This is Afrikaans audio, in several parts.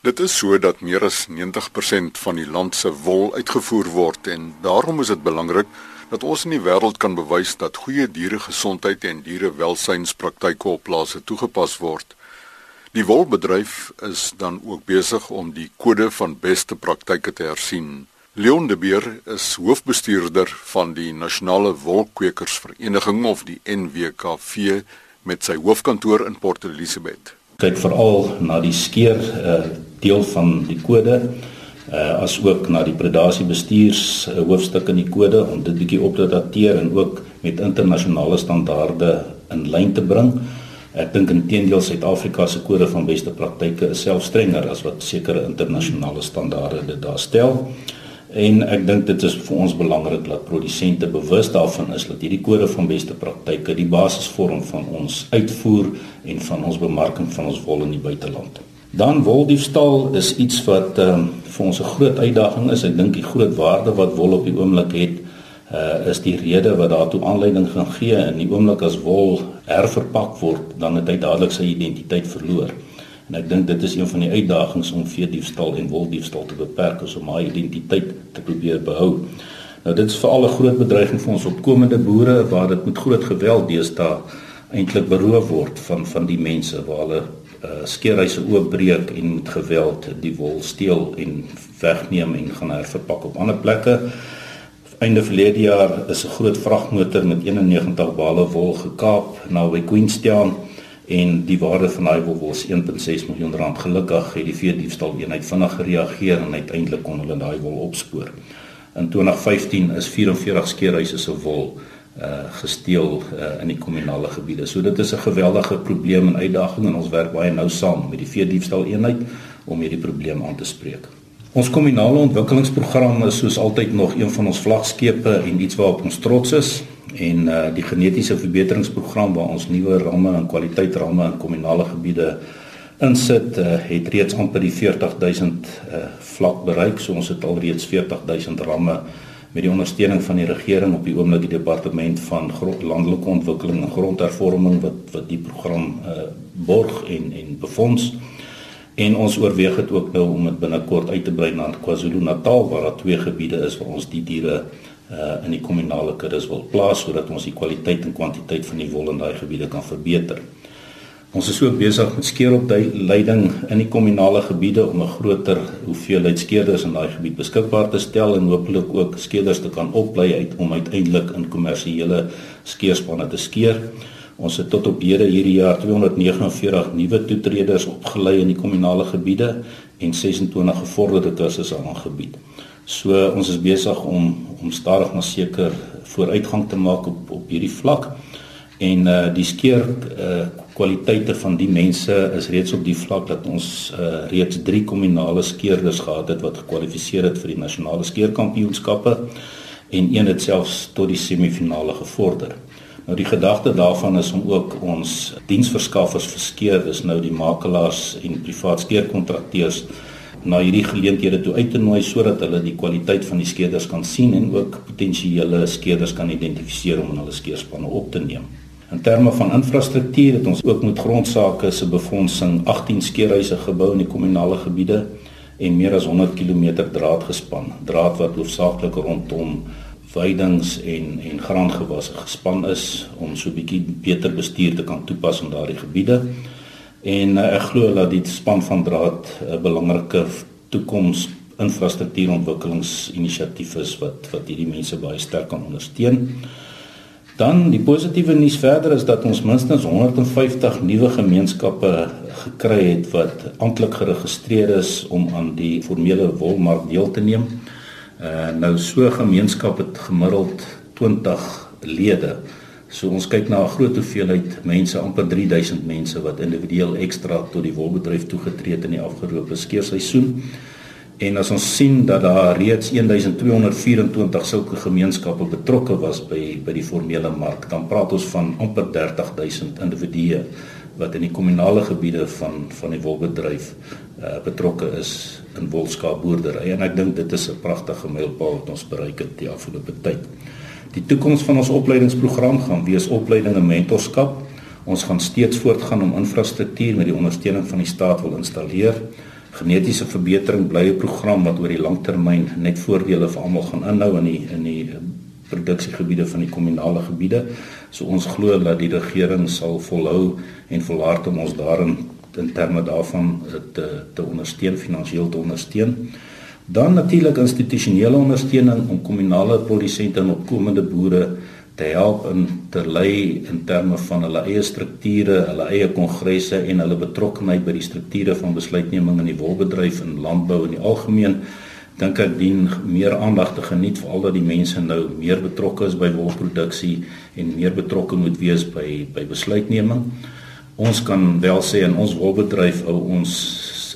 Dit is so dat meer as 90% van die land se wol uitgevoer word en daarom is dit belangrik dat ons in die wêreld kan bewys dat goeie dieregesondheid en dierewelsynspraktyke op plase toegepas word. Die wolbedryf is dan ook besig om die kode van beste praktyke te hersien. Leon de Beer is hoofbestuurder van die Nasionale Wolkwekersvereniging of die NWKV met sy hoofkantoor in Port Elizabeth. Kyk veral na die skeer uh, deel van die kode uh as ook na die predasiebestuurs uh, hoofstuk in die kode om dit bietjie op te dateer en ook met internasionale standaarde in lyn te bring. Ek dink intedeel Suid-Afrika se kode van beste praktyke is self strenger as wat sekere internasionale standaarde dit daar stel. En ek dink dit is vir ons belangrik dat produsente bewus daarvan is dat hierdie kode van beste praktyke die basis vorm van ons uitvoer en van ons bemarking van ons wol in die buiteland. Dan woldiefstal is iets wat um, vir ons 'n groot uitdaging is. Ek dink die groot waarde wat wol op die oomblik het, uh, is die rede wat daartoe aanleiding gaan gee in die oomblik as wol herverpak word, dan het hy dadelik sy identiteit verloor. En ek dink dit is een van die uitdagings om veediefstal en woldiefstal te beperk om haar identiteit te probeer behou. Nou dit is veral 'n groot bedreiging vir ons opkomende boere waar dit met groot geweld deesdae eintlik beroof word van van die mense waar hulle uh, skeerhuise oopbreek en met geweld die wol steel en wegneem en gaan herverpak op ander plekke. Einde verlede jaar is 'n groot vragmotor met 91 bale wol gekaap na by Queenstown en die waarde van daai wol was 1.6 miljoen rand. Gelukkig het die veediefstal eenheid vinnig gereageer en uiteindelik kon hulle daai wol opspoor. In 2015 is 44 skeerhuise se wol uh gesteel uh, in die kommunale gebiede. So dit is 'n geweldige probleem en uitdaging en ons werk baie nou saam met die veediefstal eenheid om hierdie probleem aan te spreek. Ons kommunale ontwikkelingsprogram is soos altyd nog een van ons vlaggeskepe en iets waarop ons trots is en uh die genetiese verbeteringsprogram waar ons nuwe ramme en kwaliteitsramme in kommunale gebiede insit uh, het reeds amper die 40000 uh vlak bereik. So ons het al reeds 40000 ramme met die ondersteuning van die regering op die oomblik die departement van landelike ontwikkeling en grondhervorming wat wat die program uh, borg en en befonds en ons oorweeg dit ook nou om dit binnekort uit te brei na KwaZulu-Natal waar daar twee gebiede is waar ons die diere uh, in die kommunale kuddes wil plaas sodat ons die kwaliteit en kwantiteit van die wol in daai gebiede kan verbeter. Ons is ook besig met skeeropleiding in die kommunale gebiede om 'n groter hoeveelheid skeerders in daai gebied beskikbaar te stel en hopelik ook skeerders te kan oplei uit om uiteindelik in kommersiële skeerspanne te skeer. Ons het tot op hede hierdie jaar 249 nuwe toetreders opgelei in die kommunale gebiede en 26 gevorderde kursusse aangebied. So ons is besig om om stadig maar seker vooruitgang te maak op op hierdie vlak en uh die skeer uh kwaliteite van die mense is reeds op die vlak dat ons uh, reeds 3 kommunale skeerders gehad het wat gekwalifiseer het vir die nasionale skeerkampioenskappe en een het selfs tot die semifinale gevorder. Nou die gedagte daarvan is om ook ons diensverskaffers vir skeer, dis nou die makelaars en privaat skeerkontrakteurs na hierdie geleenthede toe uit te nooi sodat hulle die kwaliteit van die skeerders kan sien en ook potensiële skeerders kan identifiseer om in hulle skeerspanne op te neem. In terme van infrastruktuur het ons ook met grondsake se befondsing 18 skeerhuise gebou in die kommunale gebiede en meer as 100 km draad gespan. Draad wat hoofsaaklik rondom veidings en en graangewasse gespan is om so 'n bietjie beter bestuur te kan toepas in daardie gebiede. En uh, ek glo dat die span van draad 'n belangrike toekoms infrastruktuurontwikkelingsinisiatief is wat wat hierdie mense baie sterk kan ondersteun. Dan die positiewe nuus verder is dat ons minstens 150 nuwe gemeenskappe gekry het wat amptelik geregistreer is om aan die formele wolmark deel te neem. Uh nou so gemeenskap het gemiddeld 20 lede. So ons kyk na 'n groot hoeveelheid mense, amper 3000 mense wat individueel ekstra tot die wolbedryf toegetree het in die afgelope skeerseisoen. En as ons sien dat daar reeds 1224 sulke gemeenskappe betrokke was by by die formele mark, dan praat ons van amper 30000 individue wat in die kommunale gebiede van van die wolbedryf uh, betrokke is in wolskaapboerdery en ek dink dit is 'n pragtige mylpaal wat ons bereik het die afgelope tyd. Die toekoms van ons opleidingsprogram gaan wees opleiding en mentorskap. Ons gaan steeds voortgaan om infrastruktuur met die ondersteuning van die staat wil installeer Genetiese verbetering bly 'n program wat oor die langtermyn net voordele vir almal gaan inhou in die in die produksiegebiede van die kommunale gebiede. So ons glo dat die regering sal volhou en volhard om ons daarin in terme daarvan te te ondersteun finansiëel te ondersteun. Dan natuurlik institusionele ondersteuning om kommunale produsente en opkomende boere te help in te lei in terme van hulle eie strukture, hulle eie kongresse en hulle betrokkeheid by die strukture van besluitneming in die wolbedryf en landbou in die algemeen dink ek dien meer aandag te geniet veral dat die mense nou meer betrokke is by wolproduksie en meer betrokke moet wees by by besluitneming. Ons kan wel sê in ons wolbedryf hou ons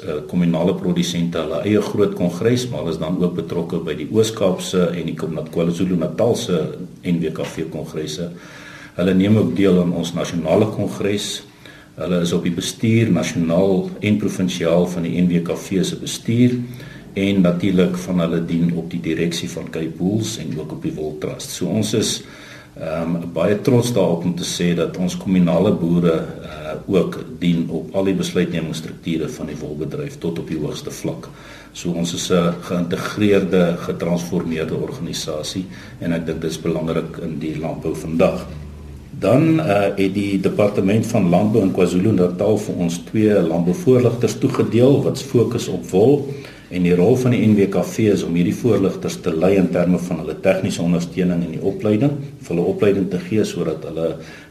uh, kommunale produsente hulle eie groot kongres, maar hulle is dan ook betrokke by die Oos-Kaapse en die KwaZulu-Natal se NWKV kongresse. Hulle neem ook deel aan ons nasionale kongres. Hulle is op die bestuur nasionaal en provinsiaal van die NWKV se bestuur en natuurlik van hulle dien op die direksie van Cape Bulls en ook op die Wool Trust. So ons is ehm um, baie trots daarop om te sê dat ons kommunale boere uh, ook dien op al die besluitnemingsstrukture van die wolbedryf tot op die hoogste vlak. So ons is 'n geïntegreerde, getransformeerde organisasie en ek dink dit is belangrik in die landbou vandag. Dan uh, het die departement van landbou in KwaZulu-Natal vir ons twee landbouvoorligters toegedeel wat fokus op wol en die rol van die NWKV is om hierdie voorligters te lei in terme van hulle tegniese ondersteuning en die opleiding, vir hulle opleiding te gee sodat hulle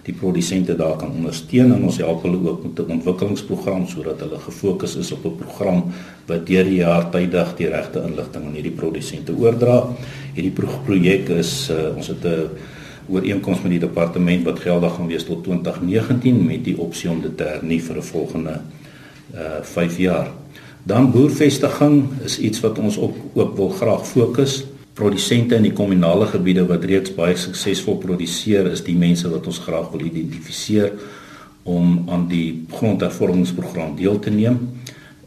die produsente daar kan ondersteun en ons help hulle ook met 'n ontwikkelingsprogram sodat hulle gefokus is op 'n program wat deur die jaar tydig die regte inligting aan hierdie produsente oordra. Hierdie pro projek is uh, ons het 'n ooreenkoms met die departement wat geldig gaan wees tot 2019 met die opsie om dit te hernie vir 'n volgende uh 5 jaar. Dan boervestiging is iets wat ons ook ook wil graag fokus. Produsente in die kommunale gebiede wat reeds baie suksesvol produseer, is die mense wat ons graag wil identifiseer om aan die grondhervormingsprogram deel te neem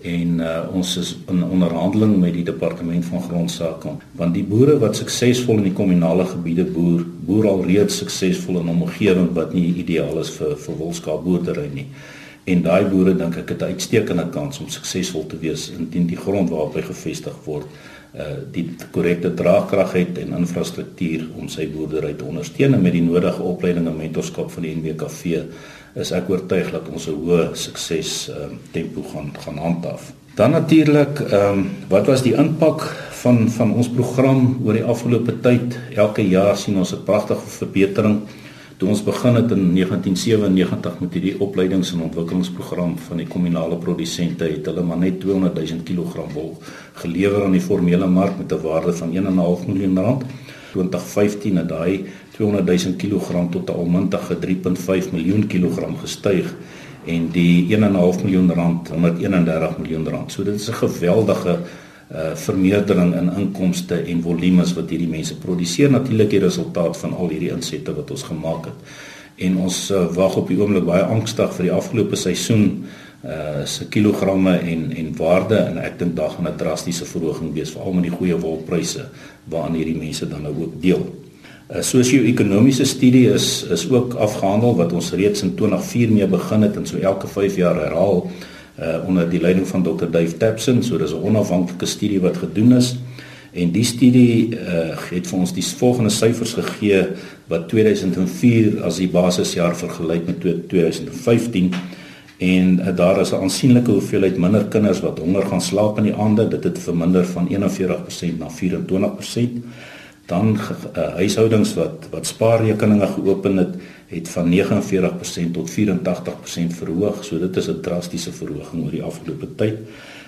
en uh, ons is in onderhandeling met die departement van grondsake want die boere wat suksesvol in die kommunale gebiede boer boer al reeds suksesvol in 'n omgewing wat nie ideaal is vir vir wolskaapboerdery nie en daai boere dink ek het 'n uitstekende kans om suksesvol te wees indien die grond waarop hy gevestig word uh die korrekte draagkrag het en infrastruktuur om sy boerdery te ondersteun met die nodige opleiding en mentorskap van die NWKV is ek oortuig dat ons 'n hoë sukses uh, tempo gaan gaan handhaaf. Dan natuurlik, ehm um, wat was die impak van van ons program oor die afgelope tyd? Elke jaar sien ons 'n pragtige verbetering. Toe ons begin het in 1997 met hierdie opleidings- en ontwikkelingsprogram van die kommunale produsente, het hulle maar net 200 000 kg wol gelewer aan die formele mark met 'n waarde van 1.5 miljoen rand. 2015 het daai 200 000 kg tot 'n almintige 3.5 miljoen kilogram gestyg en die 1.5 miljoen rand na 31 miljoen rand. So dit is 'n geweldige uh vermeerdering in inkomste en volumes wat hierdie mense produseer natuurlik die resultaat van al hierdie insette wat ons gemaak het. En ons uh, wag op die oomblik baie angstig vir die afgelope seisoen uh se kilogramme en en waarde en ek dink daar gaan 'n drastiese verhoging wees veral met die goeie wolpryse waaraan hierdie mense dan nou ook deel. 'n Sosio-ekonomiese studie is is ook afgehandel wat ons reeds in 2004 mee begin het en so elke 5 jaar herhaal uh onder die leiding van Dr. Dave Tapson, so dis 'n onafhanklike studie wat gedoen is. En die studie uh het vir ons die volgende syfers gegee wat 2004 as die basisjaar vergelyk met 2015 en uh, daar is 'n aansienlike hoeveelheid minder kinders wat honger gaan slaap in die aande. Dit het verminder van 41% na 24% dan uh, huishoudings wat wat spaarrekeninge geopen het het van 49% tot 84% verhoog. So dit is 'n drastiese verhoging oor die afgelope tyd.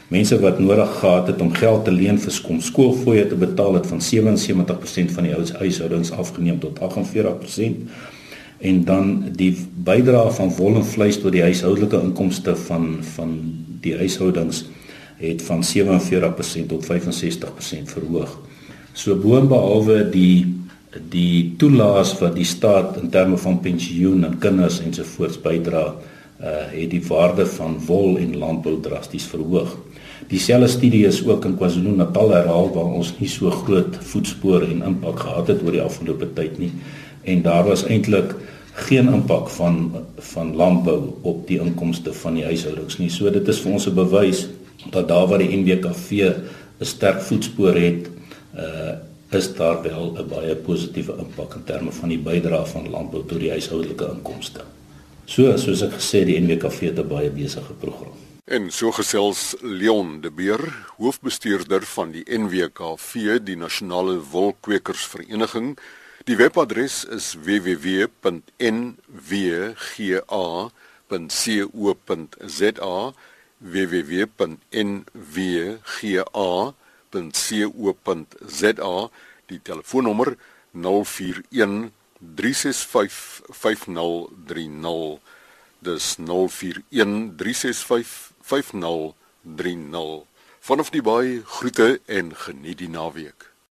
Mense wat nodig gehad het om geld te leen vir skool skoolfooie te betaal het van 77% van die huishoudings afgeneem tot 48% en dan die bydrae van wol en vleis tot die huishoudelike inkomste van van die huishoudings het van 47% tot 65% verhoog. So boonbehalwe die die toelaas wat die staat in terme van pensioen en kinders ensovoorts bydra, uh het die waarde van wol en landbou drasties verhoog. Dieselfde studie is ook in KwaZulu-Natal herhaal waar ons nie so groot voetspore en impak gehad het oor die afgelope tyd nie en daar was eintlik geen impak van van landbou op die inkomste van die huishoudings nie. So dit is vir ons 'n bewys dat daar waar die NWKV 'n sterk voetspoor het, uh is daar wel 'n baie positiewe impak in terme van die bydrae van landbou tot die huishoudelike inkomste. So soos ek gesê die NWKV het 'n baie besige program. En so gesels Leon de Beer, hoofbestuurder van die NWKV, die Nasionale Wolkwekersvereniging. Die webadres is www.nwga.co.za www.nwga.co.za die telefoonnommer 041 365 5030 dis 041 365 5030 vanaf die baie groete en geniet die naweek